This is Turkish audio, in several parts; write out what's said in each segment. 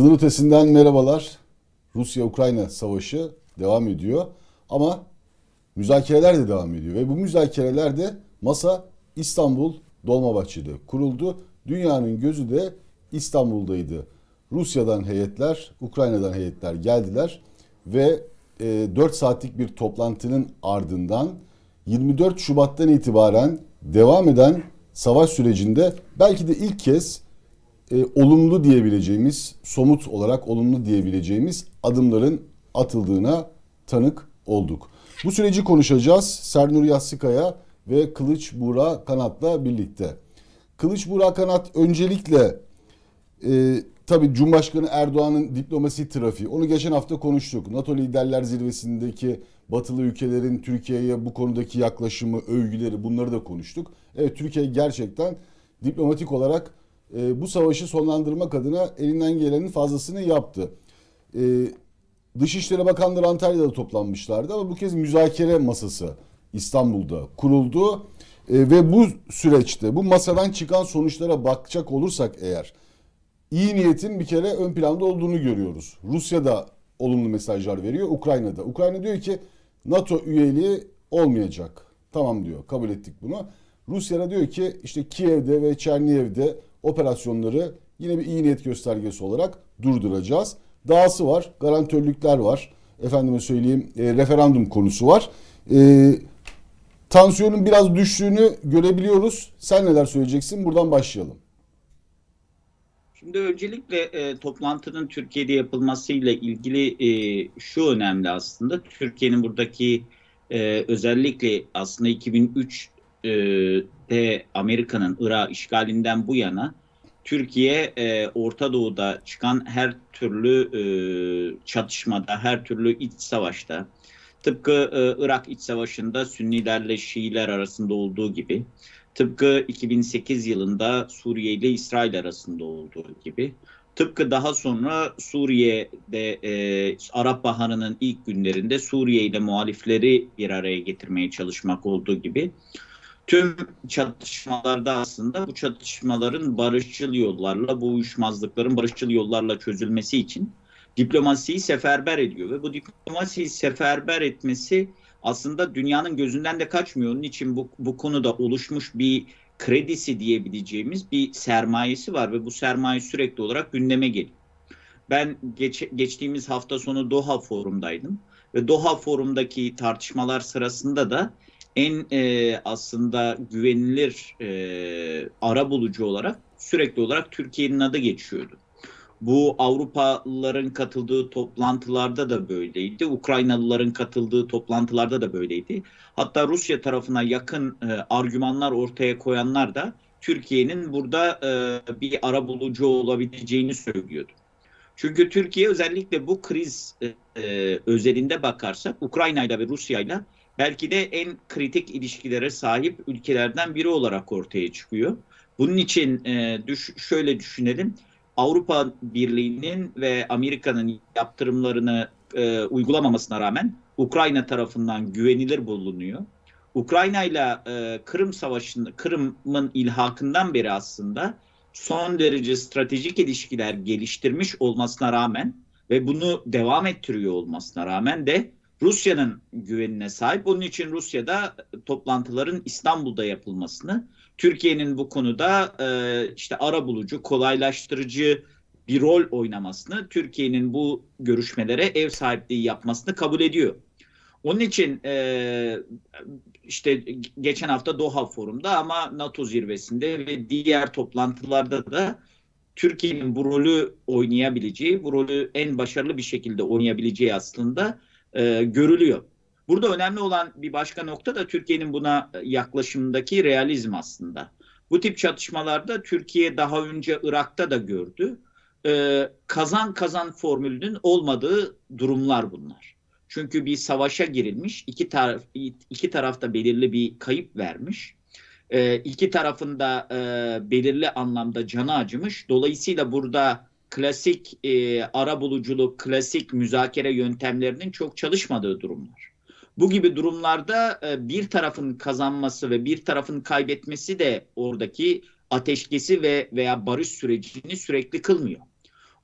Sınır ötesinden merhabalar. Rusya-Ukrayna savaşı devam ediyor. Ama müzakereler de devam ediyor. Ve bu müzakerelerde masa İstanbul Dolmabahçe'de kuruldu. Dünyanın gözü de İstanbul'daydı. Rusya'dan heyetler, Ukrayna'dan heyetler geldiler ve e, 4 saatlik bir toplantının ardından 24 Şubat'tan itibaren devam eden savaş sürecinde belki de ilk kez e, olumlu diyebileceğimiz, somut olarak olumlu diyebileceğimiz adımların atıldığına tanık olduk. Bu süreci konuşacağız Sernur Yassıkaya ve Kılıç Buğra Kanat'la birlikte. Kılıç Buğra Kanat öncelikle e, tabii Cumhurbaşkanı Erdoğan'ın diplomasi trafiği. Onu geçen hafta konuştuk. NATO liderler zirvesindeki batılı ülkelerin Türkiye'ye bu konudaki yaklaşımı, övgüleri bunları da konuştuk. Evet Türkiye gerçekten diplomatik olarak e, bu savaşı sonlandırmak adına elinden gelenin fazlasını yaptı. E, Dışişleri Bakanları Antalya'da toplanmışlardı ama bu kez müzakere masası İstanbul'da kuruldu. E, ve bu süreçte bu masadan çıkan sonuçlara bakacak olursak eğer iyi niyetin bir kere ön planda olduğunu görüyoruz. Rusya da olumlu mesajlar veriyor, Ukrayna'da. Ukrayna diyor ki NATO üyeliği olmayacak. Tamam diyor, kabul ettik bunu. Rusya da diyor ki işte Kiev'de ve Çerniyev'de operasyonları yine bir iyi niyet göstergesi olarak durduracağız. Dahası var, garantörlükler var. Efendime söyleyeyim, e, referandum konusu var. E, tansiyonun biraz düştüğünü görebiliyoruz. Sen neler söyleyeceksin? Buradan başlayalım. Şimdi öncelikle e, toplantının Türkiye'de yapılmasıyla ilgili e, şu önemli aslında. Türkiye'nin buradaki e, özellikle aslında 2003'te e, Amerika'nın Irak işgalinden bu yana Türkiye e, Orta Doğu'da çıkan her türlü e, çatışmada, her türlü iç savaşta, tıpkı e, Irak iç savaşında Sünnilerle Şiiler arasında olduğu gibi, tıpkı 2008 yılında Suriye ile İsrail arasında olduğu gibi, tıpkı daha sonra Suriye'de e, Arap Baharı'nın ilk günlerinde Suriye ile muhalifleri bir araya getirmeye çalışmak olduğu gibi, tüm çatışmalarda aslında bu çatışmaların barışçıl yollarla, bu uyuşmazlıkların barışçıl yollarla çözülmesi için diplomasiyi seferber ediyor ve bu diplomasiyi seferber etmesi aslında dünyanın gözünden de kaçmıyor. Onun için bu, bu konuda oluşmuş bir kredisi diyebileceğimiz bir sermayesi var ve bu sermaye sürekli olarak gündeme geliyor. Ben geç, geçtiğimiz hafta sonu Doha Forum'daydım ve Doha Forum'daki tartışmalar sırasında da en e, aslında güvenilir e, ara bulucu olarak sürekli olarak Türkiye'nin adı geçiyordu. Bu Avrupalıların katıldığı toplantılarda da böyleydi. Ukraynalıların katıldığı toplantılarda da böyleydi. Hatta Rusya tarafına yakın e, argümanlar ortaya koyanlar da Türkiye'nin burada e, bir ara bulucu olabileceğini söylüyordu. Çünkü Türkiye özellikle bu kriz e, e özelinde bakarsak Ukrayna ile ve Rusya ile belki de en kritik ilişkilere sahip ülkelerden biri olarak ortaya çıkıyor. Bunun için e, düş, şöyle düşünelim. Avrupa Birliği'nin ve Amerika'nın yaptırımlarını e, uygulamamasına rağmen Ukrayna tarafından güvenilir bulunuyor. Ukrayna ile e, Kırım Savaşı'nın Kırım'ın ilhakından beri aslında son derece stratejik ilişkiler geliştirmiş olmasına rağmen ve bunu devam ettiriyor olmasına rağmen de Rusya'nın güvenine sahip. Onun için Rusya'da toplantıların İstanbul'da yapılmasını, Türkiye'nin bu konuda e, işte ara bulucu, kolaylaştırıcı bir rol oynamasını, Türkiye'nin bu görüşmelere ev sahipliği yapmasını kabul ediyor. Onun için e, işte geçen hafta Doha Forum'da ama NATO zirvesinde ve diğer toplantılarda da Türkiye'nin bu rolü oynayabileceği, bu rolü en başarılı bir şekilde oynayabileceği aslında e, görülüyor. Burada önemli olan bir başka nokta da Türkiye'nin buna yaklaşımındaki realizm aslında. Bu tip çatışmalarda Türkiye daha önce Irak'ta da gördü. E, kazan kazan formülünün olmadığı durumlar bunlar. Çünkü bir savaşa girilmiş, iki taraf iki tarafta belirli bir kayıp vermiş. E, iki tarafında e, belirli anlamda canı acımış. Dolayısıyla burada klasik e, ara buluculuk, klasik müzakere yöntemlerinin çok çalışmadığı durumlar. Bu gibi durumlarda e, bir tarafın kazanması ve bir tarafın kaybetmesi de oradaki ateşkesi ve veya barış sürecini sürekli kılmıyor.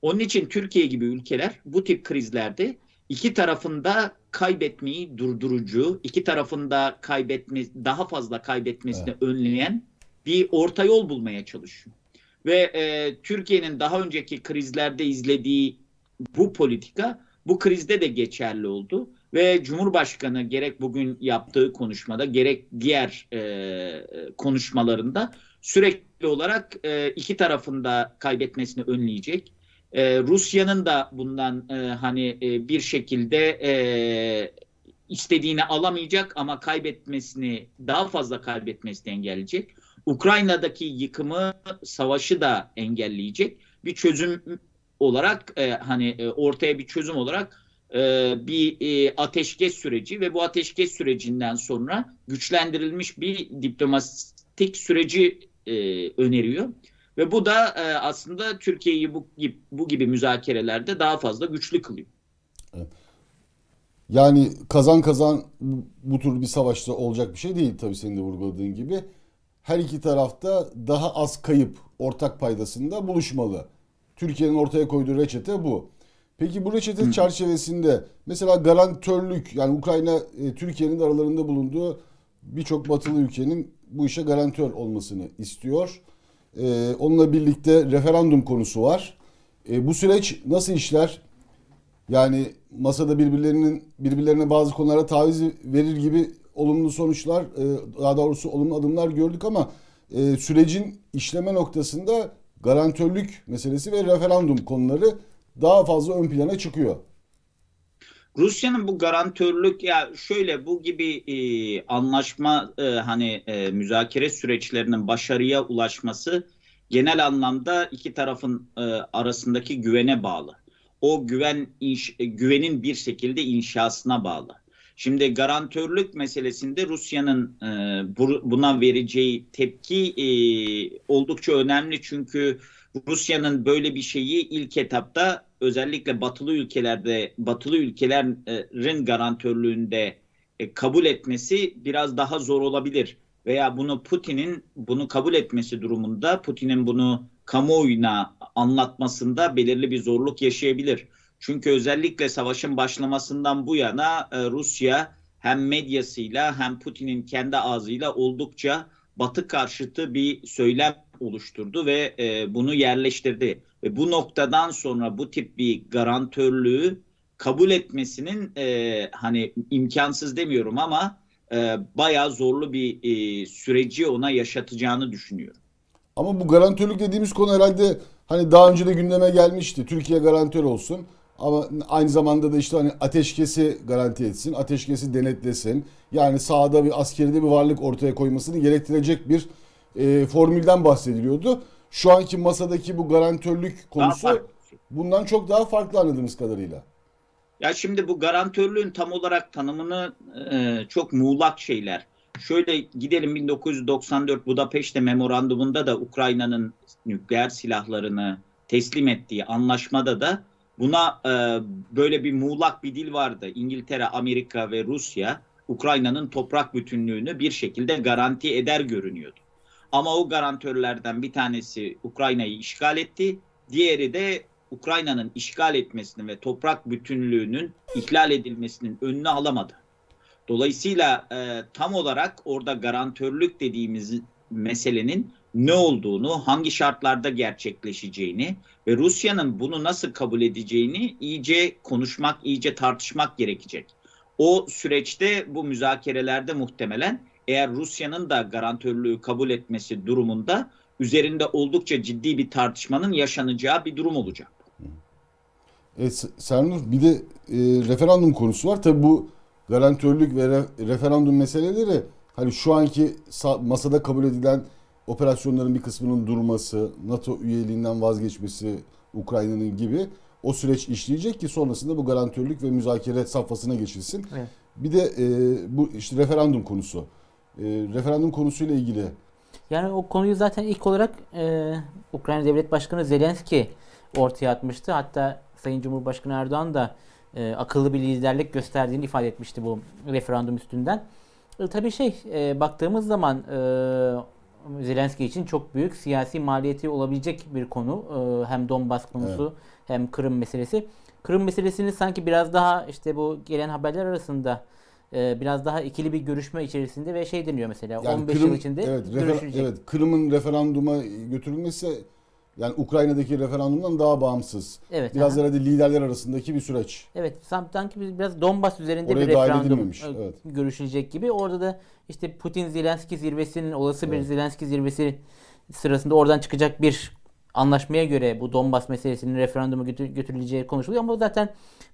Onun için Türkiye gibi ülkeler bu tip krizlerde iki tarafında kaybetmeyi durdurucu, iki tarafında kaybetme daha fazla kaybetmesini evet. önleyen bir orta yol bulmaya çalışıyor. Ve e, Türkiye'nin daha önceki krizlerde izlediği bu politika bu krizde de geçerli oldu ve Cumhurbaşkanı gerek bugün yaptığı konuşmada gerek diğer e, konuşmalarında sürekli olarak e, iki tarafında kaybetmesini önleyecek. E, Rusya'nın da bundan e, hani e, bir şekilde e, istediğini alamayacak ama kaybetmesini daha fazla kaybetmesini engelleyecek. Ukrayna'daki yıkımı, savaşı da engelleyecek bir çözüm olarak e, hani e, ortaya bir çözüm olarak e, bir e, ateşkes süreci ve bu ateşkes sürecinden sonra güçlendirilmiş bir diplomatik süreci e, öneriyor. Ve bu da e, aslında Türkiye'yi bu, bu gibi müzakerelerde daha fazla güçlü kılıyor. Yani kazan kazan bu tür bir savaşta olacak bir şey değil tabii senin de vurguladığın gibi. Her iki tarafta daha az kayıp ortak paydasında buluşmalı. Türkiye'nin ortaya koyduğu reçete bu. Peki bu reçete Hı. çerçevesinde mesela garantörlük yani Ukrayna e, Türkiye'nin aralarında bulunduğu birçok batılı ülkenin bu işe garantör olmasını istiyor. E, onunla birlikte referandum konusu var. E, bu süreç nasıl işler? Yani masada birbirlerinin birbirlerine bazı konulara taviz verir gibi olumlu sonuçlar, e, daha doğrusu olumlu adımlar gördük ama e, sürecin işleme noktasında garantörlük meselesi ve referandum konuları daha fazla ön plana çıkıyor. Rusya'nın bu garantörlük ya şöyle bu gibi e, anlaşma e, hani e, müzakere süreçlerinin başarıya ulaşması genel anlamda iki tarafın e, arasındaki güvene bağlı. O güven inş, e, güvenin bir şekilde inşasına bağlı. Şimdi garantörlük meselesinde Rusya'nın e, bu, buna vereceği tepki e, oldukça önemli çünkü Rusya'nın böyle bir şeyi ilk etapta özellikle batılı ülkelerde batılı ülkelerin garantörlüğünde e, kabul etmesi biraz daha zor olabilir veya bunu Putin'in bunu kabul etmesi durumunda Putin'in bunu kamuoyuna anlatmasında belirli bir zorluk yaşayabilir. Çünkü özellikle savaşın başlamasından bu yana e, Rusya hem medyasıyla hem Putin'in kendi ağzıyla oldukça batı karşıtı bir söylem oluşturdu ve e, bunu yerleştirdi. Ve bu noktadan sonra bu tip bir garantörlüğü kabul etmesinin e, hani imkansız demiyorum ama e, bayağı zorlu bir e, süreci ona yaşatacağını düşünüyorum. Ama bu garantörlük dediğimiz konu herhalde hani daha önce de gündeme gelmişti. Türkiye garantör olsun. Ama aynı zamanda da işte hani ateşkesi garanti etsin, ateşkesi denetlesin. Yani sahada bir askeride bir varlık ortaya koymasını gerektirecek bir e, formülden bahsediliyordu. Şu anki masadaki bu garantörlük konusu bundan çok daha farklı anladığımız kadarıyla. Ya şimdi bu garantörlüğün tam olarak tanımını e, çok muğlak şeyler. Şöyle gidelim 1994 Budapeşte memorandumunda da Ukrayna'nın nükleer silahlarını teslim ettiği anlaşmada da buna e, böyle bir muğlak bir dil vardı. İngiltere, Amerika ve Rusya Ukrayna'nın toprak bütünlüğünü bir şekilde garanti eder görünüyordu. Ama o garantörlerden bir tanesi Ukrayna'yı işgal etti. Diğeri de Ukrayna'nın işgal etmesini ve toprak bütünlüğünün ihlal edilmesinin önünü alamadı. Dolayısıyla e, tam olarak orada garantörlük dediğimiz meselenin ne olduğunu, hangi şartlarda gerçekleşeceğini ve Rusya'nın bunu nasıl kabul edeceğini iyice konuşmak, iyice tartışmak gerekecek. O süreçte bu müzakerelerde muhtemelen eğer Rusya'nın da garantörlüğü kabul etmesi durumunda üzerinde oldukça ciddi bir tartışmanın yaşanacağı bir durum olacak. Evet Sernur bir de e, referandum konusu var. Tabi bu garantörlük ve re, referandum meseleleri hani şu anki masada kabul edilen operasyonların bir kısmının durması, NATO üyeliğinden vazgeçmesi Ukrayna'nın gibi o süreç işleyecek ki sonrasında bu garantörlük ve müzakere safhasına geçilsin. Evet. Bir de e, bu işte referandum konusu. E, referandum konusuyla ilgili. Yani o konuyu zaten ilk olarak e, Ukrayna Devlet Başkanı Zelenski ortaya atmıştı. Hatta Sayın Cumhurbaşkanı Erdoğan da e, akıllı bir liderlik gösterdiğini ifade etmişti bu referandum üstünden. E, tabii şey e, baktığımız zaman e, Zelenski için çok büyük siyasi maliyeti olabilecek bir konu. Ee, hem Donbas konusu hem Kırım meselesi. Kırım meselesini sanki biraz daha işte bu gelen haberler arasında e, biraz daha ikili bir görüşme içerisinde ve şey deniyor mesela Yani 15 Kırım- yıl içinde evet, refer- evet, Kırım'ın referanduma götürülmesi yani Ukrayna'daki referandumdan daha bağımsız. Evet, Biraz aha. herhalde liderler arasındaki bir süreç. Evet, sanki biraz Donbas üzerinde Oraya bir referandum e, evet. görüşülecek gibi. Orada da işte Putin-Zelenski zirvesinin olası bir Evet. Zelenski zirvesi sırasında oradan çıkacak bir anlaşmaya göre bu Donbas meselesinin referanduma götür- götürüleceği konuşuluyor ama zaten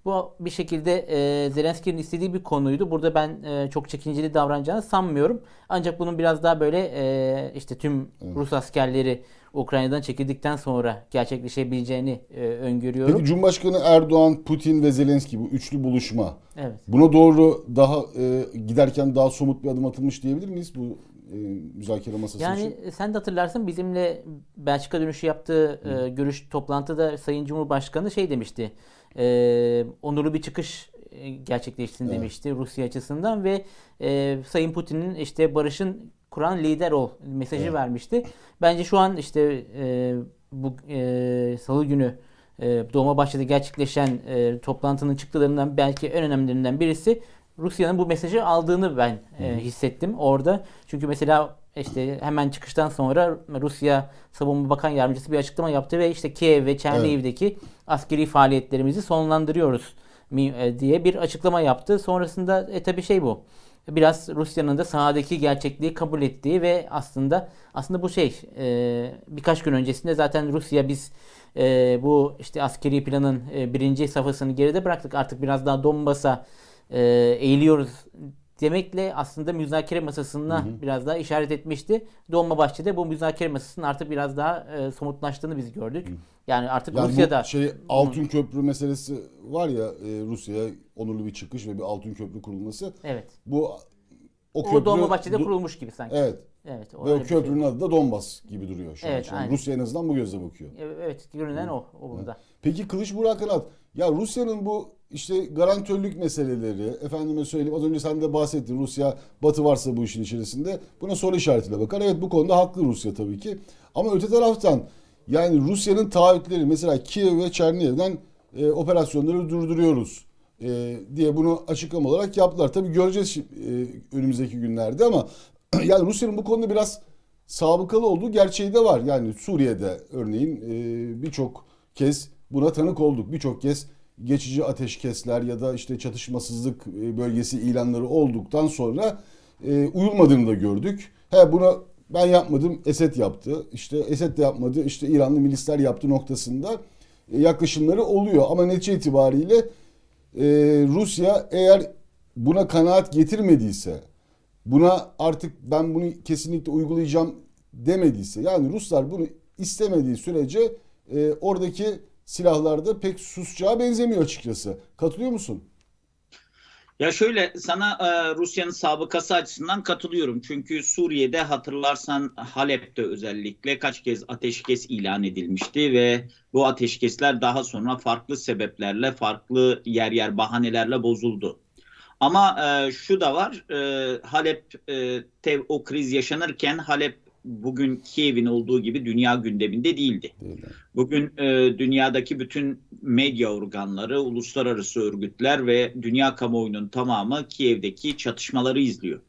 bu bir şekilde e, Zelenski'nin istediği bir konuydu. Burada ben e, çok çekinceli davranacağını sanmıyorum. Ancak bunun biraz daha böyle e, işte tüm Rus askerleri Ukrayna'dan çekildikten sonra gerçekleşebileceğini e, öngörüyorum. Peki Cumhurbaşkanı Erdoğan, Putin ve Zelenski bu üçlü buluşma. Evet. Buna doğru daha e, giderken daha somut bir adım atılmış diyebilir miyiz bu e, müzakere masası Yani için? e, sen de hatırlarsın bizimle Belçika dönüşü yaptığı e, görüş toplantıda Sayın Cumhurbaşkanı şey demişti. E, onurlu bir çıkış e, gerçekleşsin Evet. demişti Rusya açısından ve e, Sayın Putin'in işte barışın kuran lider ol mesajı Evet. vermişti. Bence şu an işte e, bu e, Salı günü e, Dolmabahçe'de gerçekleşen e, toplantının çıktılarından belki en önemlilerinden birisi Rusya'nın bu mesajı aldığını ben e, hissettim orada. Çünkü mesela işte hemen çıkıştan sonra Rusya Savunma Bakan Yardımcısı bir açıklama yaptı ve işte Kiev ve Çerniv'deki askeri faaliyetlerimizi sonlandırıyoruz e, diye bir açıklama yaptı. Sonrasında e tabi şey bu. Biraz Rusya'nın da sahadaki gerçekliği kabul ettiği ve aslında aslında bu şey e, birkaç gün öncesinde zaten Rusya biz e, bu işte askeri planın e, birinci safhasını geride bıraktık artık biraz daha Donbas'a e, eğiliyoruz demekle aslında müzakere masasına biraz daha işaret etmişti. Dolmabahçe'de bu müzakere masasının artık biraz daha e, somutlaştığını biz gördük. Yani artık Yani Rusya'da şey altın köprü meselesi var ya e, Rusya'ya onurlu bir çıkış ve bir altın köprü kurulması. evet. Bu o O köprü Dolmabahçe'de Du- kurulmuş gibi sanki. Evet. Evet. o Ve o şey. köprünün adı da Donbas gibi duruyor şu Evet, an. Aynen. Rusya en azından bu gözle bakıyor. Evet, görünen o, o burada. Peki Kılıç Burak Kanat, ya Rusya'nın bu işte garantörlük meseleleri, efendime söyleyeyim az önce sen de bahsettin Rusya batı varsa bu işin içerisinde buna soru işaretiyle bakar. Evet bu konuda haklı Rusya tabii ki. Ama öte taraftan yani Rusya'nın taahhütleri mesela Kiev ve Çerniyev'den e, operasyonları durduruyoruz e, diye bunu açıklama olarak yaptılar. Tabii göreceğiz e, önümüzdeki günlerde ama yani Rusya'nın bu konuda biraz sabıkalı olduğu gerçeği de var. Yani Suriye'de örneğin e, birçok kez buna tanık olduk. Birçok kez geçici ateşkesler ya da işte çatışmasızlık e, bölgesi ilanları olduktan sonra e, uyulmadığını da gördük. He buna ben yapmadım, Esed yaptı. İşte Esed de yapmadı, işte İranlı milisler yaptı noktasında e, yaklaşımları oluyor. Ama netice itibariyle e, Rusya eğer buna kanaat getirmediyse, buna artık ben bunu kesinlikle uygulayacağım demediyse, yani Ruslar bunu istemediği sürece e, oradaki silahlarda pek susacağı benzemiyor açıkçası. Katılıyor musun? Ya şöyle sana e, Rusya'nın sabıkası açısından katılıyorum. Çünkü Suriye'de hatırlarsan Halep'te özellikle kaç kez ateşkes ilan edilmişti ve bu ateşkesler daha sonra farklı sebeplerle, farklı yer yer bahanelerle bozuldu. Ama e, şu da var, e, Halep e, te, o kriz yaşanırken Halep bugün Kiev'in olduğu gibi dünya gündeminde değildi. Değil? Bugün e, dünyadaki bütün medya organları, uluslararası örgütler ve dünya kamuoyunun tamamı Kiev'deki çatışmaları izliyor.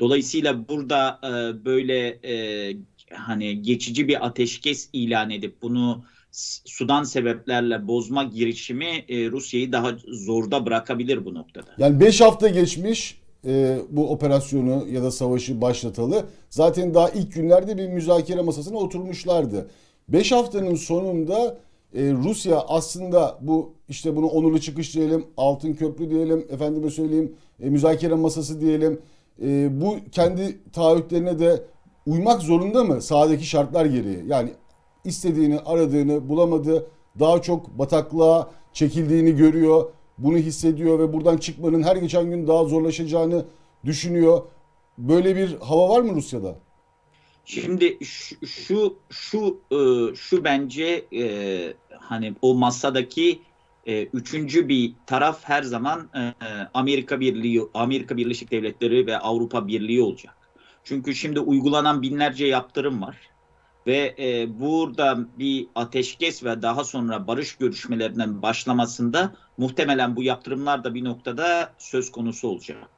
Dolayısıyla burada e, böyle e, hani geçici bir ateşkes ilan edip bunu sudan sebeplerle bozma girişimi e, Rusya'yı daha zorda bırakabilir bu noktada. Yani 5 hafta geçmiş e, bu operasyonu ya da savaşı başlatalı. Zaten daha ilk günlerde bir müzakere masasına oturmuşlardı. 5 haftanın sonunda e, Rusya aslında bu işte bunu onurlu çıkış diyelim, altın köprü diyelim, efendime söyleyeyim e, müzakere masası diyelim. E, bu kendi taahhütlerine de uymak zorunda mı sahadaki şartlar gereği? Yani istediğini, aradığını bulamadı. Daha çok bataklığa çekildiğini görüyor. Bunu hissediyor ve buradan çıkmanın her geçen gün daha zorlaşacağını düşünüyor. Böyle bir hava var mı Rusya'da? Şimdi şu şu şu, e, şu bence e, hani o masadaki e, üçüncü bir taraf her zaman Amerika Birliği, Amerika Birleşik Devletleri ve Avrupa Birliği olacak. Çünkü şimdi uygulanan binlerce yaptırım var. Ve e, burada bir ateşkes ve daha sonra barış görüşmelerinden başlamasında muhtemelen bu yaptırımlar da bir noktada söz konusu olacak.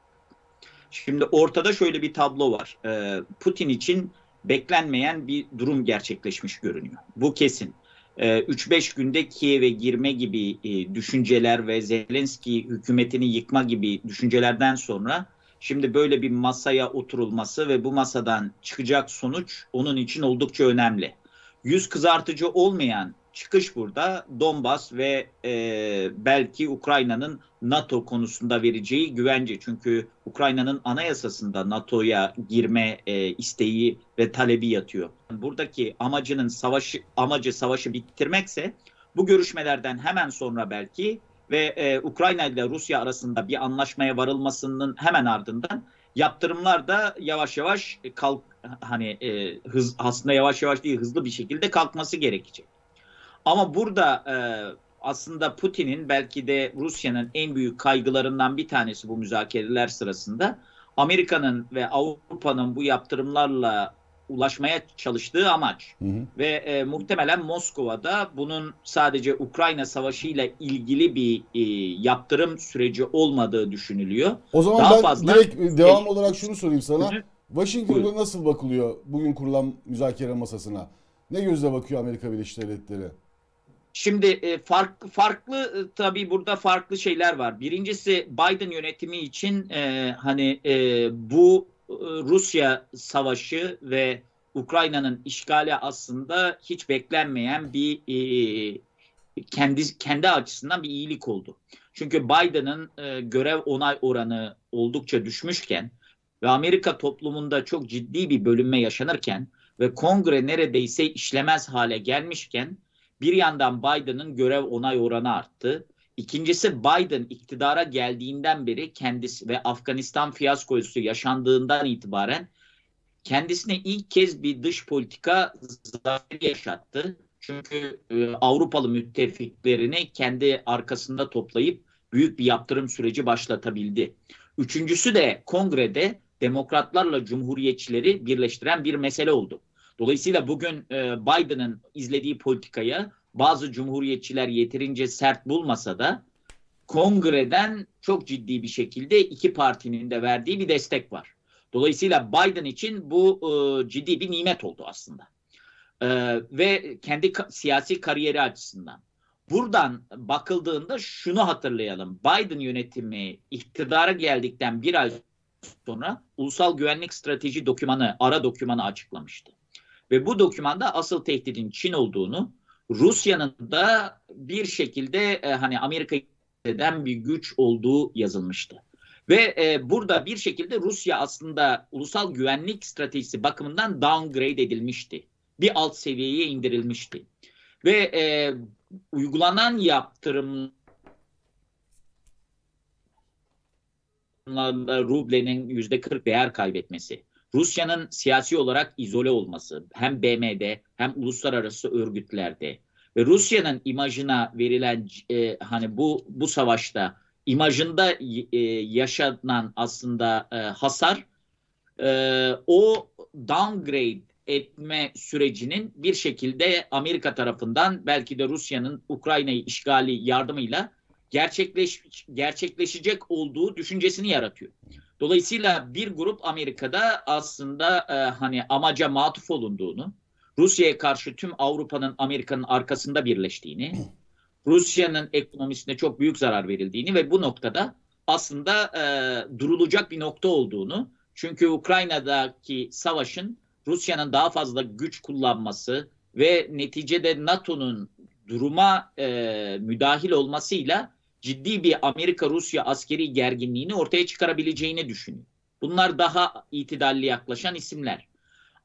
Şimdi ortada şöyle bir tablo var. E, Putin için beklenmeyen bir durum gerçekleşmiş görünüyor. Bu kesin. 3-5 e, günde Kiev'e girme gibi e, düşünceler ve Zelenski hükümetini yıkma gibi düşüncelerden sonra Şimdi böyle bir masaya oturulması ve bu masadan çıkacak sonuç onun için oldukça önemli. Yüz kızartıcı olmayan çıkış burada Donbas ve e, belki Ukrayna'nın NATO konusunda vereceği güvence. Çünkü Ukrayna'nın anayasasında NATO'ya girme e, isteği ve talebi yatıyor. Buradaki amacının savaşı amacı savaşı bitirmekse bu görüşmelerden hemen sonra belki ve e, Ukrayna ile Rusya arasında bir anlaşmaya varılmasının hemen ardından yaptırımlar da yavaş yavaş kalk hani e, hız aslında yavaş yavaş değil hızlı bir şekilde kalkması gerekecek. Ama burada e, aslında Putin'in belki de Rusya'nın en büyük kaygılarından bir tanesi bu müzakereler sırasında Amerika'nın ve Avrupa'nın bu yaptırımlarla ulaşmaya çalıştığı amaç. Hı hı. Ve e, muhtemelen Moskova'da bunun sadece Ukrayna Savaşı ile ilgili bir e, yaptırım süreci olmadığı düşünülüyor. O zaman Daha ben fazla... direkt e, devam olarak şunu sorayım sana. Hı. Washington'da nasıl bakılıyor bugün kurulan müzakere masasına? Ne gözle bakıyor Amerika Birleşik Devletleri? Şimdi e, farklı farklı e, tabii burada farklı şeyler var. Birincisi Biden yönetimi için e, hani e, bu Rusya savaşı ve Ukrayna'nın işgali aslında hiç beklenmeyen bir e, kendi kendi açısından bir iyilik oldu. Çünkü Biden'ın e, görev onay oranı oldukça düşmüşken ve Amerika toplumunda çok ciddi bir bölünme yaşanırken ve kongre neredeyse işlemez hale gelmişken bir yandan Biden'ın görev onay oranı arttı. İkincisi Biden iktidara geldiğinden beri kendisi ve Afganistan fiyaskosu yaşandığından itibaren kendisine ilk kez bir dış politika zaferi yaşattı. Çünkü e, Avrupalı müttefiklerini kendi arkasında toplayıp büyük bir yaptırım süreci başlatabildi. Üçüncüsü de kongrede demokratlarla cumhuriyetçileri birleştiren bir mesele oldu. Dolayısıyla bugün e, Biden'ın izlediği politikaya bazı cumhuriyetçiler yeterince sert bulmasa da kongreden çok ciddi bir şekilde iki partinin de verdiği bir destek var. Dolayısıyla Biden için bu e, ciddi bir nimet oldu aslında. E, ve kendi ka- siyasi kariyeri açısından. Buradan bakıldığında şunu hatırlayalım. Biden yönetimi iktidara geldikten bir ay sonra Ulusal Güvenlik Strateji dokümanı, ara dokümanı açıklamıştı. Ve bu dokümanda asıl tehdidin Çin olduğunu, Rusya'nın da bir şekilde e, hani Amerika'dan bir güç olduğu yazılmıştı. Ve e, burada bir şekilde Rusya aslında ulusal güvenlik stratejisi bakımından downgrade edilmişti. Bir alt seviyeye indirilmişti. Ve e, uygulanan yaptırımlarla rublenin yüzde 40 değer kaybetmesi, Rusya'nın siyasi olarak izole olması hem BM'de hem uluslararası örgütlerde ve Rusya'nın imajına verilen e, hani bu bu savaşta imajında e, yaşanan aslında e, hasar e, o downgrade etme sürecinin bir şekilde Amerika tarafından belki de Rusya'nın Ukrayna'yı işgali yardımıyla gerçekleş, gerçekleşecek olduğu düşüncesini yaratıyor. Dolayısıyla bir grup Amerika'da aslında e, hani amaca matuf olunduğunu, Rusya'ya karşı tüm Avrupa'nın Amerika'nın arkasında birleştiğini, Rusya'nın ekonomisine çok büyük zarar verildiğini ve bu noktada aslında e, durulacak bir nokta olduğunu, çünkü Ukrayna'daki savaşın Rusya'nın daha fazla güç kullanması ve neticede NATO'nun duruma e, müdahil olmasıyla ciddi bir Amerika-Rusya askeri gerginliğini ortaya çıkarabileceğini düşünüyor. Bunlar daha itidalli yaklaşan isimler.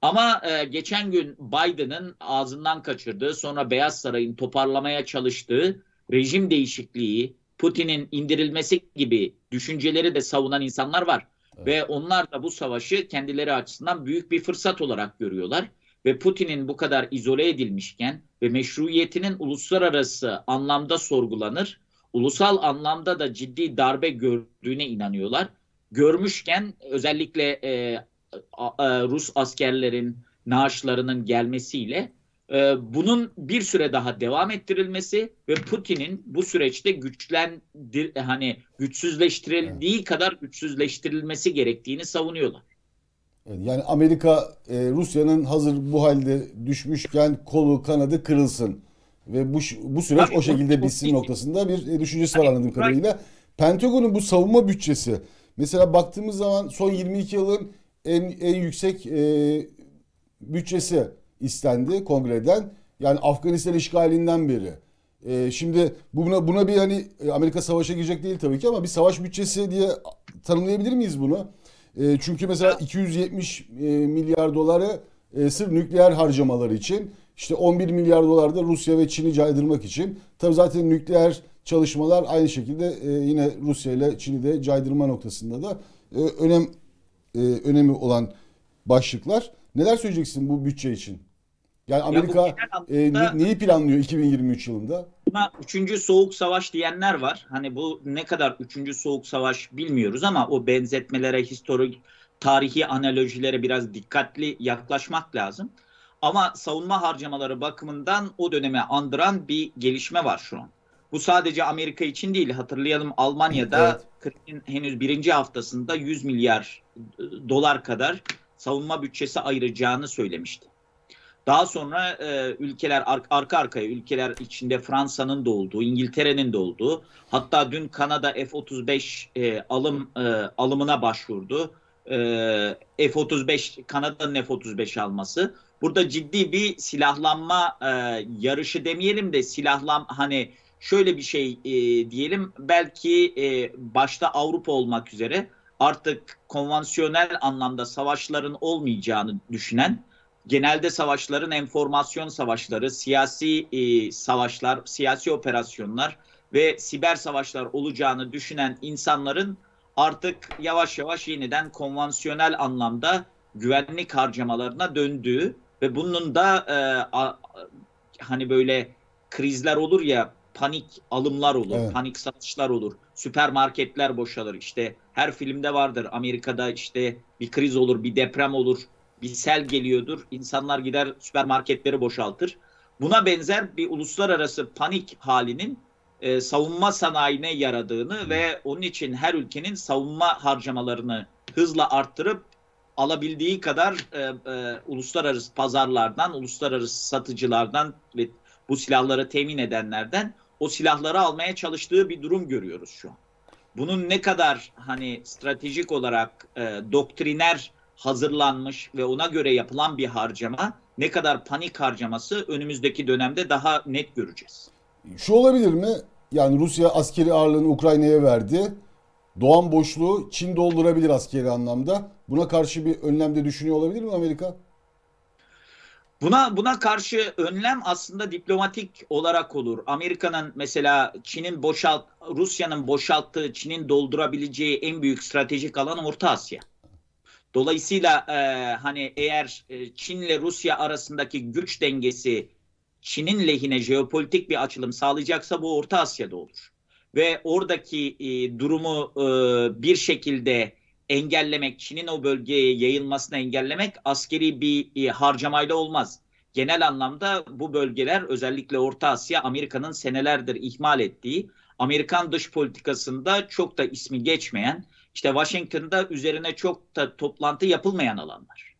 Ama e, geçen gün Biden'ın ağzından kaçırdığı, sonra Beyaz Saray'ın toparlamaya çalıştığı rejim değişikliği, Putin'in indirilmesi gibi düşünceleri de savunan insanlar var. Evet. Ve onlar da bu savaşı kendileri açısından büyük bir fırsat olarak görüyorlar. Ve Putin'in bu kadar izole edilmişken ve meşruiyetinin uluslararası anlamda sorgulanır ulusal anlamda da ciddi darbe gördüğüne inanıyorlar. Görmüşken özellikle e, a- a- Rus askerlerin naaşlarının gelmesiyle e, bunun bir süre daha devam ettirilmesi ve Putin'in bu süreçte güçlendir hani güçsüzleştirildiği kadar güçsüzleştirilmesi gerektiğini savunuyorlar. Yani Amerika e, Rusya'nın hazır bu halde düşmüşken kolu kanadı kırılsın ve bu bu süreç Tabii, o şekilde bu- bitsin bu- noktasında bir e, düşüncesi var anladığım kadarıyla. Pentagon'un bu savunma bütçesi mesela baktığımız zaman son 22 yılın en en yüksek e, bütçesi istendi kongreden. Yani Afganistan işgalinden beri. E, şimdi buna buna bir hani e, Amerika savaşa girecek değil tabii ki ama bir savaş bütçesi diye tanımlayabilir miyiz bunu? E, çünkü mesela 270 e, milyar doları e, sırf nükleer harcamaları için işte 11 milyar dolar da Rusya ve Çin'i caydırmak için. Tabii zaten nükleer çalışmalar aynı şekilde e, yine Rusya ile Çin'i de caydırma noktasında da e, önem e, önemi olan başlıklar. Neler söyleyeceksin bu bütçe için? Yani Amerika genel e, ne- neyi planlıyor 2023 yılında? Buna üçüncü soğuk savaş diyenler var. Hani bu ne kadar üçüncü soğuk savaş bilmiyoruz ama o benzetmelere, historik, tarihi analojilere biraz dikkatli yaklaşmak lazım. Ama savunma harcamaları bakımından o dönemi andıran bir gelişme var şu an. Bu sadece Amerika için değil. Hatırlayalım Almanya'da Evet. krizin henüz birinci haftasında 100 milyar e, dolar kadar savunma bütçesi ayıracağını söylemişti. Daha sonra e, ülkeler ar- arka arkaya ülkeler içinde Fransa'nın da olduğu, İngiltere'nin de olduğu, hatta dün Kanada F-35 e, alım e, alımına başvurdu. E, F-35 Kanada'nın F-35 alması. Burada ciddi bir silahlanma e, yarışı demeyelim de silahlan hani şöyle bir şey e, diyelim. Belki e, başta Avrupa olmak üzere artık konvansiyonel anlamda savaşların olmayacağını düşünen genelde savaşların enformasyon savaşları, siyasi e, savaşlar, siyasi operasyonlar ve siber savaşlar olacağını düşünen insanların artık yavaş yavaş yeniden konvansiyonel anlamda güvenlik harcamalarına döndüğü ve bunun da e, a- hani böyle krizler olur ya panik alımlar olur, Evet. panik satışlar olur, süpermarketler boşalır. İşte her filmde vardır. Amerika'da işte bir kriz olur, bir deprem olur, bir sel geliyordur. İnsanlar gider süpermarketleri boşaltır. Buna benzer bir uluslararası panik halinin e, savunma sanayine yaradığını ve onun için her ülkenin savunma harcamalarını hızla arttırıp alabildiği kadar e, e, uluslararası pazarlardan, uluslararası satıcılardan ve bu silahları temin edenlerden o silahları almaya çalıştığı bir durum görüyoruz şu an. Bunun ne kadar hani stratejik olarak e, doktriner hazırlanmış ve ona göre yapılan bir harcama, ne kadar panik harcaması önümüzdeki dönemde daha net göreceğiz. Şu olabilir mi? Yani Rusya askeri ağırlığını Ukrayna'ya verdi. Doğan boşluğu Çin doldurabilir askeri anlamda. Buna karşı bir önlem de düşünüyor olabilir mi Amerika? Buna buna karşı önlem aslında diplomatik olarak olur. Amerika'nın mesela Çin'in boşalt Rusya'nın boşalttığı, Çin'in doldurabileceği en büyük stratejik alan Orta Asya. Dolayısıyla e, hani eğer e, Çin'le Rusya arasındaki güç dengesi Çin'in lehine jeopolitik bir açılım sağlayacaksa bu Orta Asya'da olur. Ve oradaki e, durumu e, bir şekilde engellemek, Çin'in o bölgeye yayılmasını engellemek askeri bir e, harcamayla olmaz. Genel anlamda bu bölgeler özellikle Orta Asya Amerika'nın senelerdir ihmal ettiği, Amerikan dış politikasında çok da ismi geçmeyen, işte Washington'da üzerine çok da toplantı yapılmayan alanlar.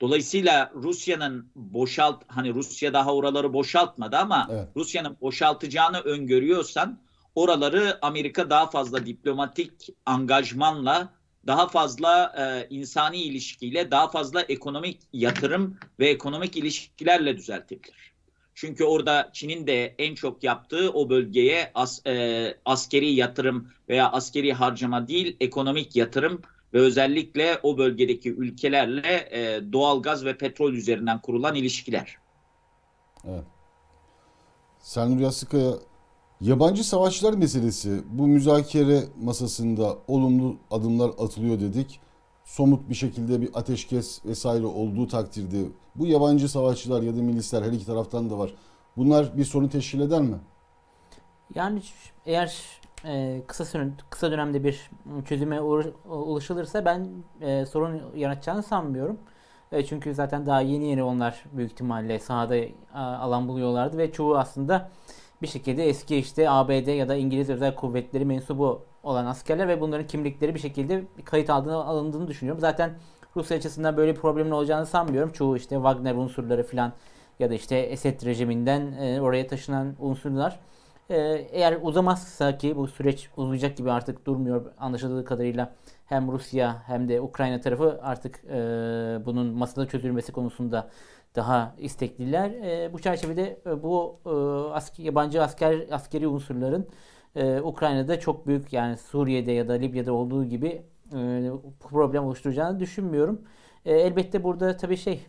Dolayısıyla Rusya'nın boşalt hani Rusya daha oraları boşaltmadı ama Evet. Rusya'nın boşaltacağını öngörüyorsan oraları Amerika daha fazla diplomatik angajmanla daha fazla e, insani ilişkiyle daha fazla ekonomik yatırım ve ekonomik ilişkilerle düzeltebilir. Çünkü orada Çin'in de en çok yaptığı o bölgeye as, e, askeri yatırım veya askeri harcama değil ekonomik yatırım ve özellikle o bölgedeki ülkelerle e, doğalgaz ve petrol üzerinden kurulan ilişkiler. Evet. Sernur Yassıkaya, yabancı savaşçılar meselesi bu müzakere masasında olumlu adımlar atılıyor dedik. Somut bir şekilde bir ateşkes vesaire olduğu takdirde bu yabancı savaşçılar ya da milisler her iki taraftan da var. Bunlar bir sorun teşkil eder mi? Yani eğer e, kısa süre, kısa dönemde bir çözüme ulaşılırsa ben e, sorun yaratacağını sanmıyorum. E, çünkü zaten daha yeni yeni onlar büyük ihtimalle sahada alan buluyorlardı ve çoğu aslında bir şekilde eski işte ABD ya da İngiliz özel kuvvetleri mensubu olan askerler ve bunların kimlikleri bir şekilde kayıt aldığını, alındığını düşünüyorum. Zaten Rusya açısından böyle bir problemin olacağını sanmıyorum. Çoğu işte Wagner unsurları falan ya da işte Esed rejiminden e, oraya taşınan unsurlar. E, eğer uzamazsa ki bu süreç uzayacak gibi artık durmuyor anlaşıldığı kadarıyla hem Rusya hem de Ukrayna tarafı artık e, bunun masada çözülmesi konusunda daha istekliler. E, bu çerçevede e, bu e, asker, yabancı asker askeri unsurların e, Ukrayna'da çok büyük yani Suriye'de ya da Libya'da olduğu gibi e, problem oluşturacağını düşünmüyorum. E, elbette burada tabii şey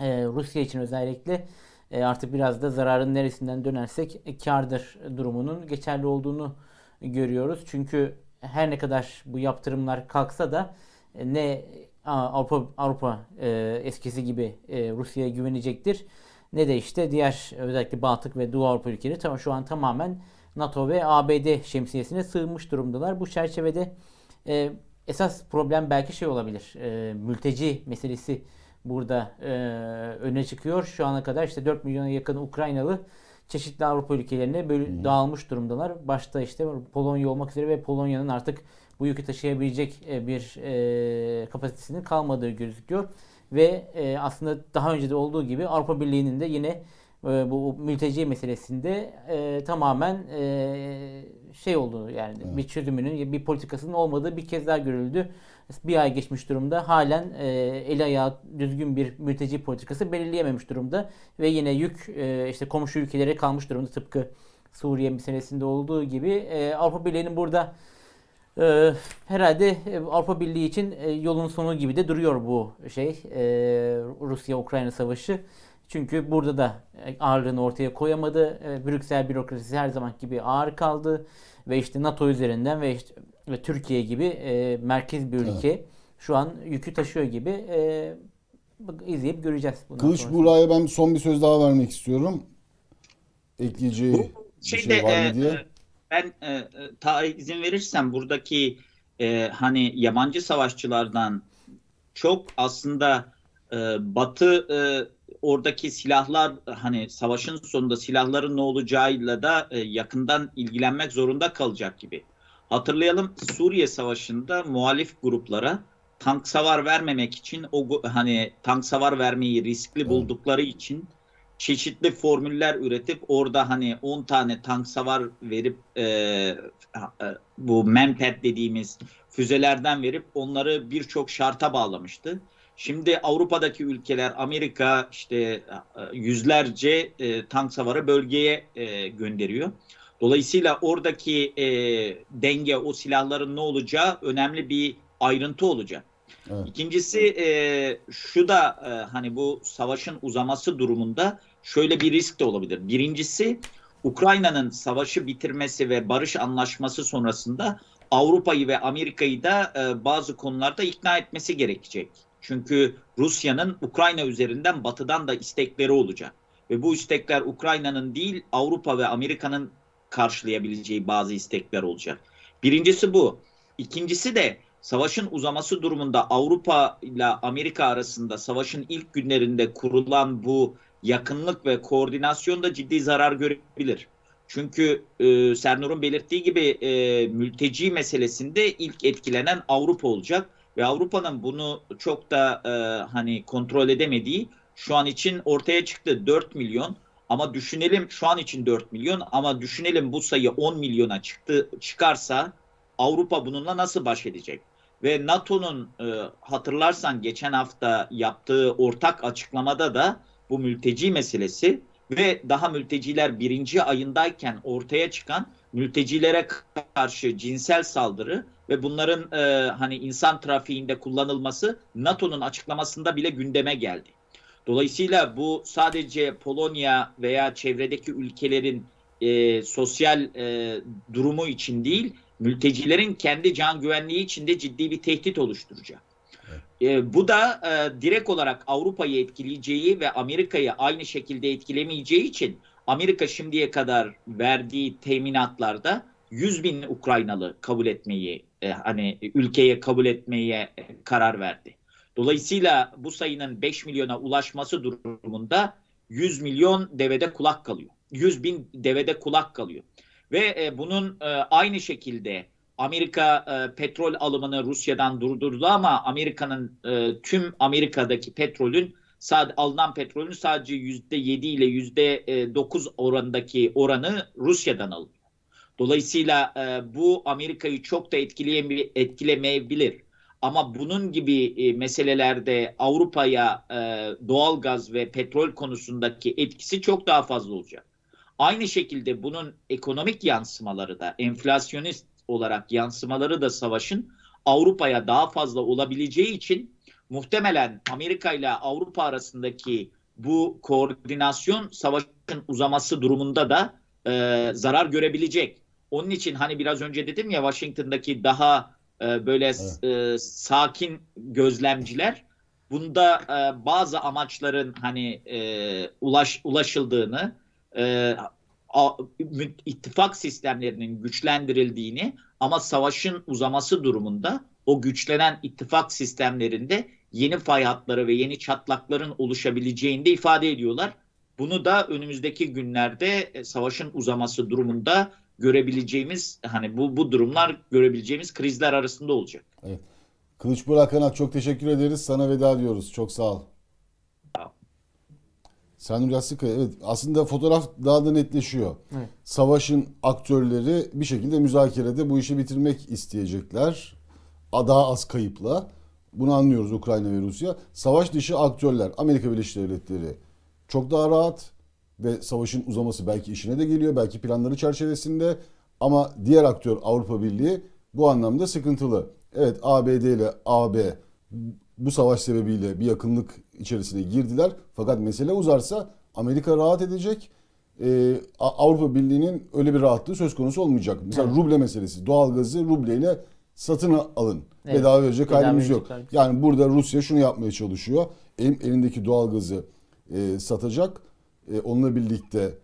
e, Rusya için özellikle e, artık biraz da zararın neresinden dönersek e, kardır durumunun geçerli olduğunu görüyoruz. Çünkü her ne kadar bu yaptırımlar kalksa da e, ne Avrupa Avrupa e, eskisi gibi e, Rusya'ya güvenecektir ne de işte diğer özellikle Baltık ve Doğu Avrupa ülkeleri tam şu an tamamen NATO ve ABD şemsiyesine sığınmış durumdalar. Bu çerçevede e, esas problem belki şey olabilir. E, mülteci meselesi burada e, öne çıkıyor. Şu ana kadar işte 4 milyona yakın Ukraynalı çeşitli Avrupa ülkelerine böyle hmm. dağılmış durumdalar. Başta işte Polonya olmak üzere ve Polonya'nın artık bu yükü taşıyabilecek e, bir e, kapasitesinin kalmadığı gözüküyor. Ve e, aslında daha önce de olduğu gibi Avrupa Birliği'nin de yine e, bu mülteci meselesinde e, tamamen e, şey olduğunu yani evet. bir çözümünün bir politikasının olmadığı bir kez daha görüldü. Bir ay geçmiş durumda halen e, eli ayağı düzgün bir mülteci politikası belirleyememiş durumda ve yine yük e, işte komşu ülkelere kalmış durumda tıpkı Suriye meselesinde olduğu gibi e, Avrupa Birliği'nin burada e, herhalde Avrupa Birliği için e, yolun sonu gibi de duruyor bu şey e, Rusya-Ukrayna savaşı. Çünkü burada da e, ağırlığını ortaya koyamadı. E, Brüksel bürokrasisi her zaman gibi ağır kaldı ve işte NATO üzerinden ve işte ve Türkiye gibi e, merkez bir ülke evet. şu an yükü taşıyor gibi e, izleyip göreceğiz. Kılıç Buğra'ya ben son bir söz daha vermek istiyorum. Ekleyeceği bir şey var mı e, diye. E, ben e, ta izin verirsen buradaki e, hani yabancı savaşçılardan çok aslında e, Batı e, oradaki silahlar hani savaşın sonunda silahların ne olacağıyla da e, yakından ilgilenmek zorunda kalacak gibi. Hatırlayalım Suriye Savaşı'nda muhalif gruplara tank savar vermemek için o hani tank savar vermeyi riskli buldukları için çeşitli formüller üretip orada hani 10 tane tank savar verip e, e, bu Manpad dediğimiz füzelerden verip onları birçok şarta bağlamıştı. Şimdi Avrupa'daki ülkeler Amerika işte e, yüzlerce e, tank savarı bölgeye e, gönderiyor. Dolayısıyla oradaki e, denge o silahların ne olacağı önemli bir ayrıntı olacak. Evet. İkincisi e, şu da e, hani bu savaşın uzaması durumunda şöyle bir risk de olabilir. Birincisi Ukrayna'nın savaşı bitirmesi ve barış anlaşması sonrasında Avrupa'yı ve Amerika'yı da e, bazı konularda ikna etmesi gerekecek. Çünkü Rusya'nın Ukrayna üzerinden batıdan da istekleri olacak. Ve bu istekler Ukrayna'nın değil Avrupa ve Amerika'nın karşılayabileceği bazı istekler olacak. Birincisi bu. İkincisi de savaşın uzaması durumunda Avrupa ile Amerika arasında savaşın ilk günlerinde kurulan bu yakınlık ve koordinasyon da ciddi zarar görebilir. Çünkü e, Sernur'un belirttiği gibi e, mülteci meselesinde ilk etkilenen Avrupa olacak ve Avrupa'nın bunu çok da e, hani kontrol edemediği şu an için ortaya çıktı 4 milyon ama düşünelim şu an için 4 milyon ama düşünelim bu sayı 10 milyona çıktı çıkarsa Avrupa bununla nasıl baş edecek? Ve NATO'nun e, hatırlarsan geçen hafta yaptığı ortak açıklamada da bu mülteci meselesi ve daha mülteciler birinci ayındayken ortaya çıkan mültecilere karşı cinsel saldırı ve bunların e, hani insan trafiğinde kullanılması NATO'nun açıklamasında bile gündeme geldi. Dolayısıyla bu sadece Polonya veya çevredeki ülkelerin e, sosyal e, durumu için değil, mültecilerin kendi can güvenliği için de ciddi bir tehdit oluşturacak. E, bu da e, direkt olarak Avrupa'yı etkileyeceği ve Amerika'yı aynı şekilde etkilemeyeceği için Amerika şimdiye kadar verdiği teminatlarda 100 bin Ukraynalı kabul etmeyi e, hani ülkeye kabul etmeye karar verdi. Dolayısıyla bu sayının 5 milyona ulaşması durumunda 100 milyon devede kulak kalıyor. 100 bin devede kulak kalıyor. Ve e, bunun e, aynı şekilde Amerika e, petrol alımını Rusya'dan durdurdu ama Amerika'nın e, tüm Amerika'daki petrolün alınan petrolün sadece yüzde yedi ile yüzde dokuz oranındaki oranı Rusya'dan alınıyor. Dolayısıyla e, bu Amerika'yı çok da etkilemeyebilir. Ama bunun gibi e, meselelerde Avrupa'ya e, doğal gaz ve petrol konusundaki etkisi çok daha fazla olacak. Aynı şekilde bunun ekonomik yansımaları da enflasyonist olarak yansımaları da savaşın Avrupa'ya daha fazla olabileceği için muhtemelen Amerika ile Avrupa arasındaki bu koordinasyon savaşın uzaması durumunda da e, zarar görebilecek. Onun için hani biraz önce dedim ya Washington'daki daha e, böyle evet. e, sakin gözlemciler bunda e, bazı amaçların hani e, ulaş ulaşıldığını e, ittifak sistemlerinin güçlendirildiğini ama savaşın uzaması durumunda o güçlenen ittifak sistemlerinde yeni fay hatları ve yeni çatlakların oluşabileceğini de ifade ediyorlar. Bunu da önümüzdeki günlerde e, savaşın uzaması durumunda görebileceğimiz hani bu bu durumlar görebileceğimiz krizler arasında olacak. Evet. Kılıç Burak Kanat çok teşekkür ederiz. Sana veda diyoruz. Çok sağ ol. Sen Yassıkaya evet aslında fotoğraf daha da netleşiyor. Evet. Savaşın aktörleri bir şekilde müzakerede bu işi bitirmek isteyecekler. Daha az kayıpla. Bunu anlıyoruz Ukrayna ve Rusya. Savaş dışı aktörler Amerika Birleşik Devletleri çok daha rahat ve savaşın uzaması belki işine de geliyor. Belki planları çerçevesinde ama diğer aktör Avrupa Birliği bu anlamda sıkıntılı. Evet ABD ile AB bu savaş sebebiyle bir yakınlık içerisine girdiler. Fakat mesele uzarsa Amerika rahat edecek. Ee, Avrupa Birliği'nin öyle bir rahatlığı söz konusu olmayacak. Mesela evet. ruble meselesi. Doğalgazı rubleyle satın alın. Evet. Bedava verecek Bedava halimiz yok. Yani burada Rusya şunu yapmaya çalışıyor. elindeki doğalgazı e, satacak. E, onunla birlikte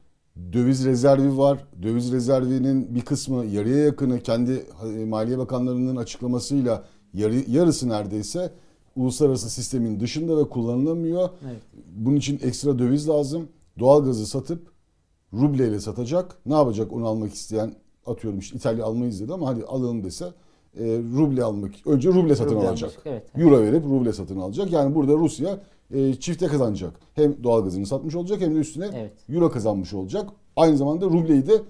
döviz rezervi var. Döviz rezervinin bir kısmı yarıya yakını kendi e, Maliye Bakanlarının açıklamasıyla yarı, yarısı neredeyse uluslararası sistemin dışında ve kullanılamıyor. Evet. Bunun için ekstra döviz lazım. Doğalgazı satıp rubleyle satacak. Ne yapacak onu almak isteyen atıyorum işte İtalya almayız dedi ama hadi alalım dese e, ruble almak önce ruble satın ruble alacak. Almış, evet, evet. Euro verip ruble satın alacak. Yani burada Rusya e, çifte kazanacak. Hem doğalgazını satmış olacak hem de üstüne evet. euro kazanmış olacak. Aynı zamanda rubleyi de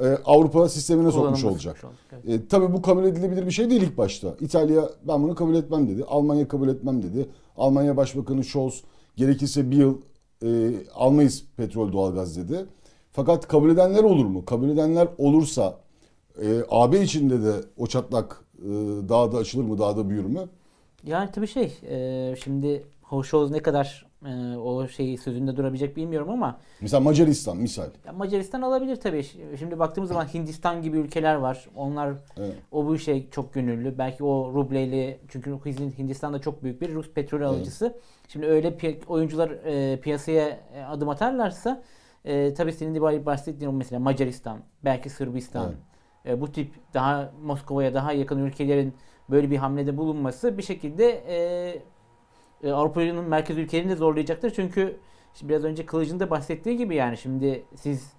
e, Avrupa sistemine sokmuş olacak. evet. e, tabii bu kabul edilebilir bir şey değil ilk başta. İtalya ben bunu kabul etmem dedi. Almanya kabul etmem dedi. Almanya Başbakanı Scholz gerekirse bir yıl e, almayız petrol doğalgaz dedi. Fakat kabul edenler olur mu? Kabul edenler olursa e, AB içinde de o çatlak e, daha da açılır mı, daha da büyür mü? Yani tabii şey, e, şimdi Hoşoz ne kadar e, o şeyi sözünde durabilecek bilmiyorum ama. Mesela Macaristan misal. Ya Macaristan alabilir tabii. Şimdi baktığımız zaman Hindistan gibi ülkeler var. Onlar evet. o bu işe çok gönüllü. Belki o rubleyle çünkü Hindistan da çok büyük bir Rus petrol alıcısı. Evet. Şimdi öyle pi- oyuncular e, piyasaya e, adım atarlarsa e, tabii senin de bahsettiğin mesela Macaristan, belki Sırbistan. Evet. E, bu tip daha Moskova'ya daha yakın ülkelerin böyle bir hamlede bulunması bir şekilde e, e, Avrupa'nın merkez ülkelerini de zorlayacaktır. Çünkü işte biraz önce Kılıç'ın da bahsettiği gibi yani şimdi siz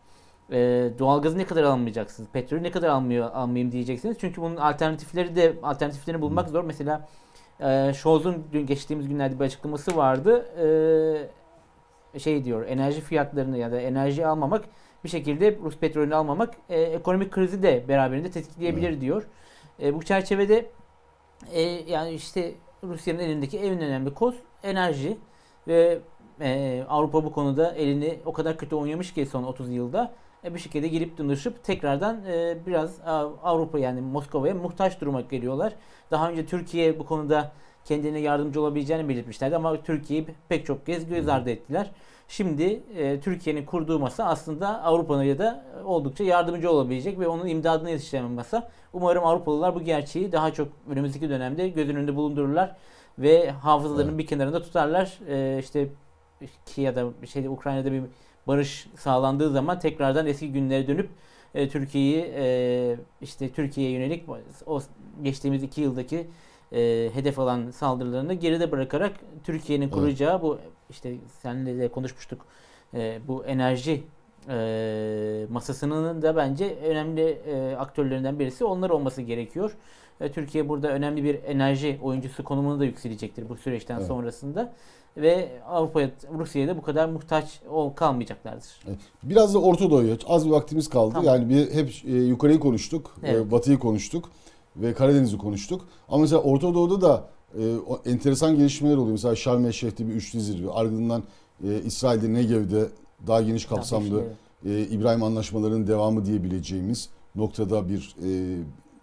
e, doğalgazı ne kadar almayacaksınız? Petrolü ne kadar almıyor, almayayım diyeceksiniz. Çünkü bunun alternatifleri de alternatiflerini bulmak zor. Mesela e, Scholz'un dün geçtiğimiz günlerde bir açıklaması vardı. E, şey diyor enerji fiyatlarını ya da enerji almamak bir şekilde Rus petrolünü almamak e, ekonomik krizi de beraberinde tetikleyebilir evet. diyor. E, bu çerçevede e, yani işte Rusya'nın elindeki en önemli koz enerji ve e, Avrupa bu konuda elini o kadar kötü oynamış ki son 30 yılda e, bir şekilde girip dönüşüp tekrardan e, biraz Avrupa yani Moskova'ya muhtaç duruma geliyorlar. Daha önce Türkiye bu konuda kendine yardımcı olabileceğini belirtmişlerdi ama Türkiye'yi pek çok kez göz ardı ettiler. Şimdi e, Türkiye'nin kurduğu masa aslında Avrupa'ya da oldukça yardımcı olabilecek ve onun imdadına yetiştiren masa. Umarım Avrupalılar bu gerçeği daha çok önümüzdeki dönemde göz önünde bulundururlar ve hafızalarının evet. bir kenarında tutarlar. E, işte ki ya da şeyde Ukrayna'da bir barış sağlandığı zaman tekrardan eski günlere dönüp e, Türkiye'yi e, işte Türkiye'ye yönelik o geçtiğimiz iki yıldaki e, hedef alan saldırılarını geride bırakarak Türkiye'nin kuracağı bu işte seninle de konuşmuştuk e, bu enerji e, masasının da bence önemli e, aktörlerinden birisi onlar olması gerekiyor. E, Türkiye burada önemli bir enerji oyuncusu konumunu da yükselecektir bu süreçten Evet. sonrasında ve Avrupa'ya Rusya'ya da bu kadar muhtaç ol kalmayacaklardır. Biraz da Orta Doğu'ya az bir vaktimiz kaldı. Tamam. Yani bir hep e, yukarıyı konuştuk, e, Evet. Batı'yı konuştuk ve Karadeniz'i konuştuk. Ama mesela Orta Doğu'da da e, o enteresan gelişmeler oluyor. Mesela Şarm El Şeyh'te bir üçlü zirve, ardından e, İsrail'de Negev'de daha geniş kapsamlı e, İbrahim Anlaşmaları'nın devamı diyebileceğimiz noktada bir e,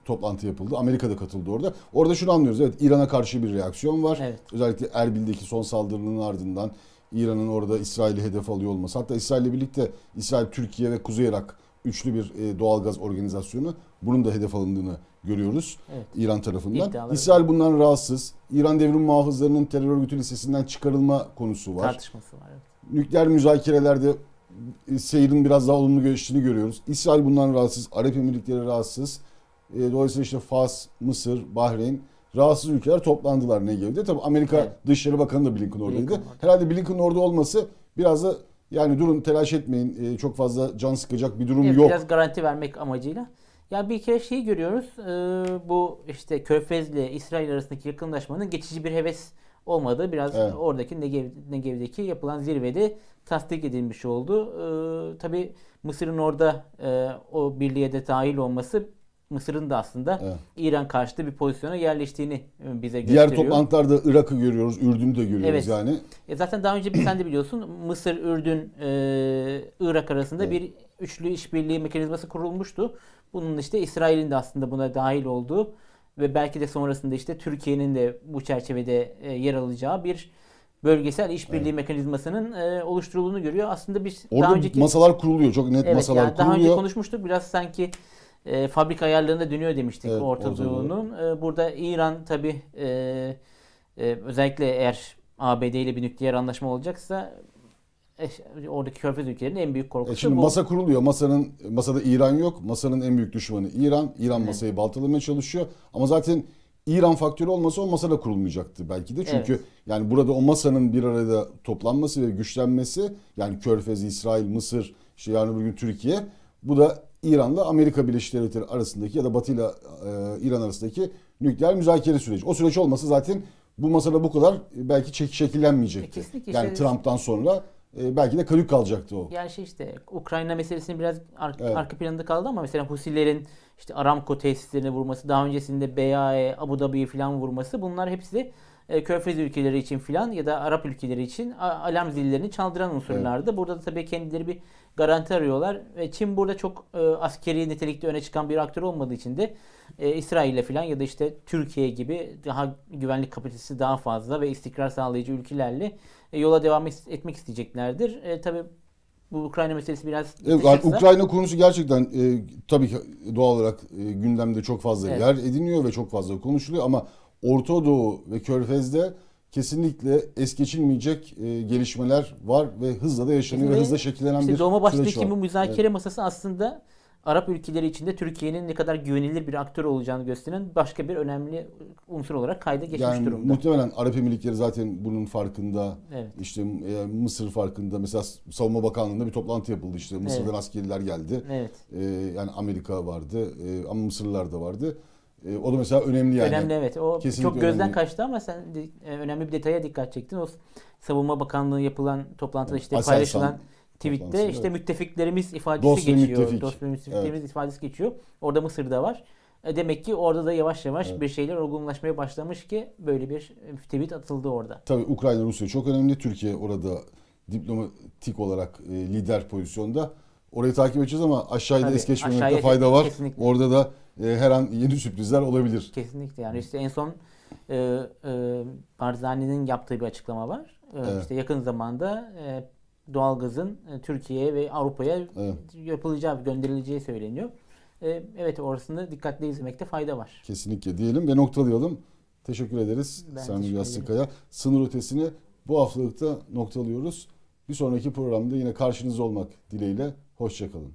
toplantı yapıldı. Amerika'da katıldı orada. Orada şunu anlıyoruz. Evet İran'a karşı bir reaksiyon var. Evet. Özellikle Erbil'deki son saldırının ardından İran'ın orada İsrail'i hedef alıyor olması. Hatta İsrail'le birlikte İsrail, Türkiye ve Kuzey Irak üçlü bir e, doğalgaz organizasyonu. Bunun da hedef alındığını görüyoruz Evet. İran tarafından. İddiaları- İsrail bundan rahatsız. İran devrim muhafızlarının terör örgütü listesinden çıkarılma konusu var Tartışması var. Evet. nükleer müzakerelerde e, seyrin biraz daha olumlu geçtiğini görüyoruz. İsrail bundan rahatsız, Arap Emirlikleri rahatsız. E, Dolayısıyla işte Fas, Mısır, Bahreyn rahatsız ülkeler toplandılar Negev'de. Tabii Amerika Evet. Dışişleri Bakanı da Blinken oradaydı. Blinken. Herhalde Blinken'ın orada olması biraz da yani durun telaş etmeyin e, çok fazla can sıkacak bir durum Evet, yok. Biraz garanti vermek amacıyla. Ya bir kere şeyi görüyoruz. e, bu işte Körfez'le İsrail arasındaki yakınlaşmanın geçici bir heves olmadığı biraz Evet. oradaki Negev, Negev'deki yapılan zirvede tasdik edilmiş oldu. E, tabii Mısır'ın orada e, o birliğe de dahil olması Mısır'ın da aslında Evet. İran karşıtı bir pozisyona yerleştiğini e, bize Diğer gösteriyor. toplantılarda Irak'ı görüyoruz, Ürdün'ü de görüyoruz Evet. yani. E zaten daha önce bir sen de biliyorsun Mısır, Ürdün, e, Irak arasında Evet. bir üçlü işbirliği mekanizması kurulmuştu. Bunun işte İsrail'in de aslında buna dahil olduğu ve belki de sonrasında işte Türkiye'nin de bu çerçevede e, yer alacağı bir bölgesel işbirliği mekanizmasının e, oluşturulduğunu görüyor. Aslında bir Orada daha önceki masalar kuruluyor. Çok net evet masalar yani daha önce kuruluyor. konuşmuştuk biraz sanki e, fabrika ayarlarında dönüyor demiştik Evet, Orta. Doğu'nun. E, burada İran tabi özellikle eğer ABD ile bir nükleer anlaşma olacaksa e, oradaki körfez ülkelerinin en büyük E korkusu şimdi bu. masa kuruluyor. Masanın masada İran yok. Masanın en büyük düşmanı İran. İran Evet. masayı baltalamaya çalışıyor. Ama zaten İran faktörü olmasa o masada kurulmayacaktı belki de. Çünkü Evet. yani burada o masanın bir arada toplanması ve güçlenmesi yani Körfez, İsrail, Mısır, işte yarın öbür gün Türkiye bu da İran'la Amerika Birleşik Devletleri arasındaki ya da Batı ile e, İran arasındaki nükleer müzakere süreci. O süreç olmasa zaten bu masada bu kadar e, belki şekillenmeyecekti. E, kesinlikle yani Trump'tan sonra e, belki de kadük kalacaktı o. Yani şey işte Ukrayna meselesinin biraz ar- Evet. arka planda kaldı ama mesela Husilerin işte Aramco tesislerine vurması, daha öncesinde BAE, Abu Dhabi'yi falan vurması bunlar hepsi de e, Körfez ülkeleri için filan ya da Arap ülkeleri için alarm zillerini çaldıran unsurlardı. Burada da tabii kendileri bir garanti arıyorlar ve Çin burada çok e, askeri nitelikte öne çıkan bir aktör olmadığı için de e, İsrail'le filan ya da işte Türkiye gibi daha güvenlik kapasitesi daha fazla ve istikrar sağlayıcı ülkelerle e, yola devam etmek isteyeceklerdir. E, tabii bu Ukrayna meselesi biraz Evet, yani Ukrayna konusu gerçekten e, tabii ki doğal olarak e, gündemde çok fazla Evet. yer ediniyor ve çok fazla konuşuluyor ama Orta Doğu ve Körfez'de kesinlikle es geçilmeyecek e, gelişmeler var ve hızla da yaşanıyor ve hızla şekillenen İşte bir başındaki var. bu müzakere masası aslında Arap ülkeleri içinde Türkiye'nin ne kadar güvenilir bir aktör olacağını gösteren başka bir önemli unsur olarak kayda geçmiş Yani durumda. muhtemelen Arap Emirlikleri zaten bunun farkında. Evet. İşte e, Mısır farkında. Mesela Savunma Bakanlığı'nda bir toplantı yapıldı işte. Mısır'dan Evet. askerler geldi. Evet. E, yani Amerika vardı e, ama Mısırlılar da vardı. E, o da mesela önemli yani. önemli evet. O Kesinlikle çok gözden önemli. kaçtı ama sen de, e, önemli bir detaya dikkat çektin. O Savunma Bakanlığı yapılan toplantıda işte Aselsan paylaşılan tweette işte evet. müttefiklerimiz ifadesi Dost geçiyor. müttefik. Dost ve müttefiklerimiz ifadesi geçiyor. Orada Mısır'da var. E, Demek ki orada da yavaş yavaş Evet. bir şeyler olgunlaşmaya başlamış ki böyle bir e, tweet atıldı orada. Tabii Ukrayna Rusya çok önemli. Türkiye orada diplomatik olarak lider pozisyonda. Orayı takip edeceğiz ama aşağıya da Tabii, es geçmemekte fayda var. kesinlikle. Orada da her an yeni sürprizler olabilir. Kesinlikle yani işte en son e, e, Barzani'nin yaptığı bir açıklama var. E, Evet. İşte yakın zamanda e, doğalgazın e, Türkiye'ye ve Avrupa'ya Evet. yapılacağı, gönderileceği söyleniyor. E, evet orasını dikkatli izlemekte fayda var. Kesinlikle diyelim ve noktalayalım. Teşekkür ederiz Sami Yassıkaya. Sınır ötesini bu haftalıkta noktalıyoruz. Bir sonraki programda yine karşınızda olmak dileğiyle. Hoşçakalın.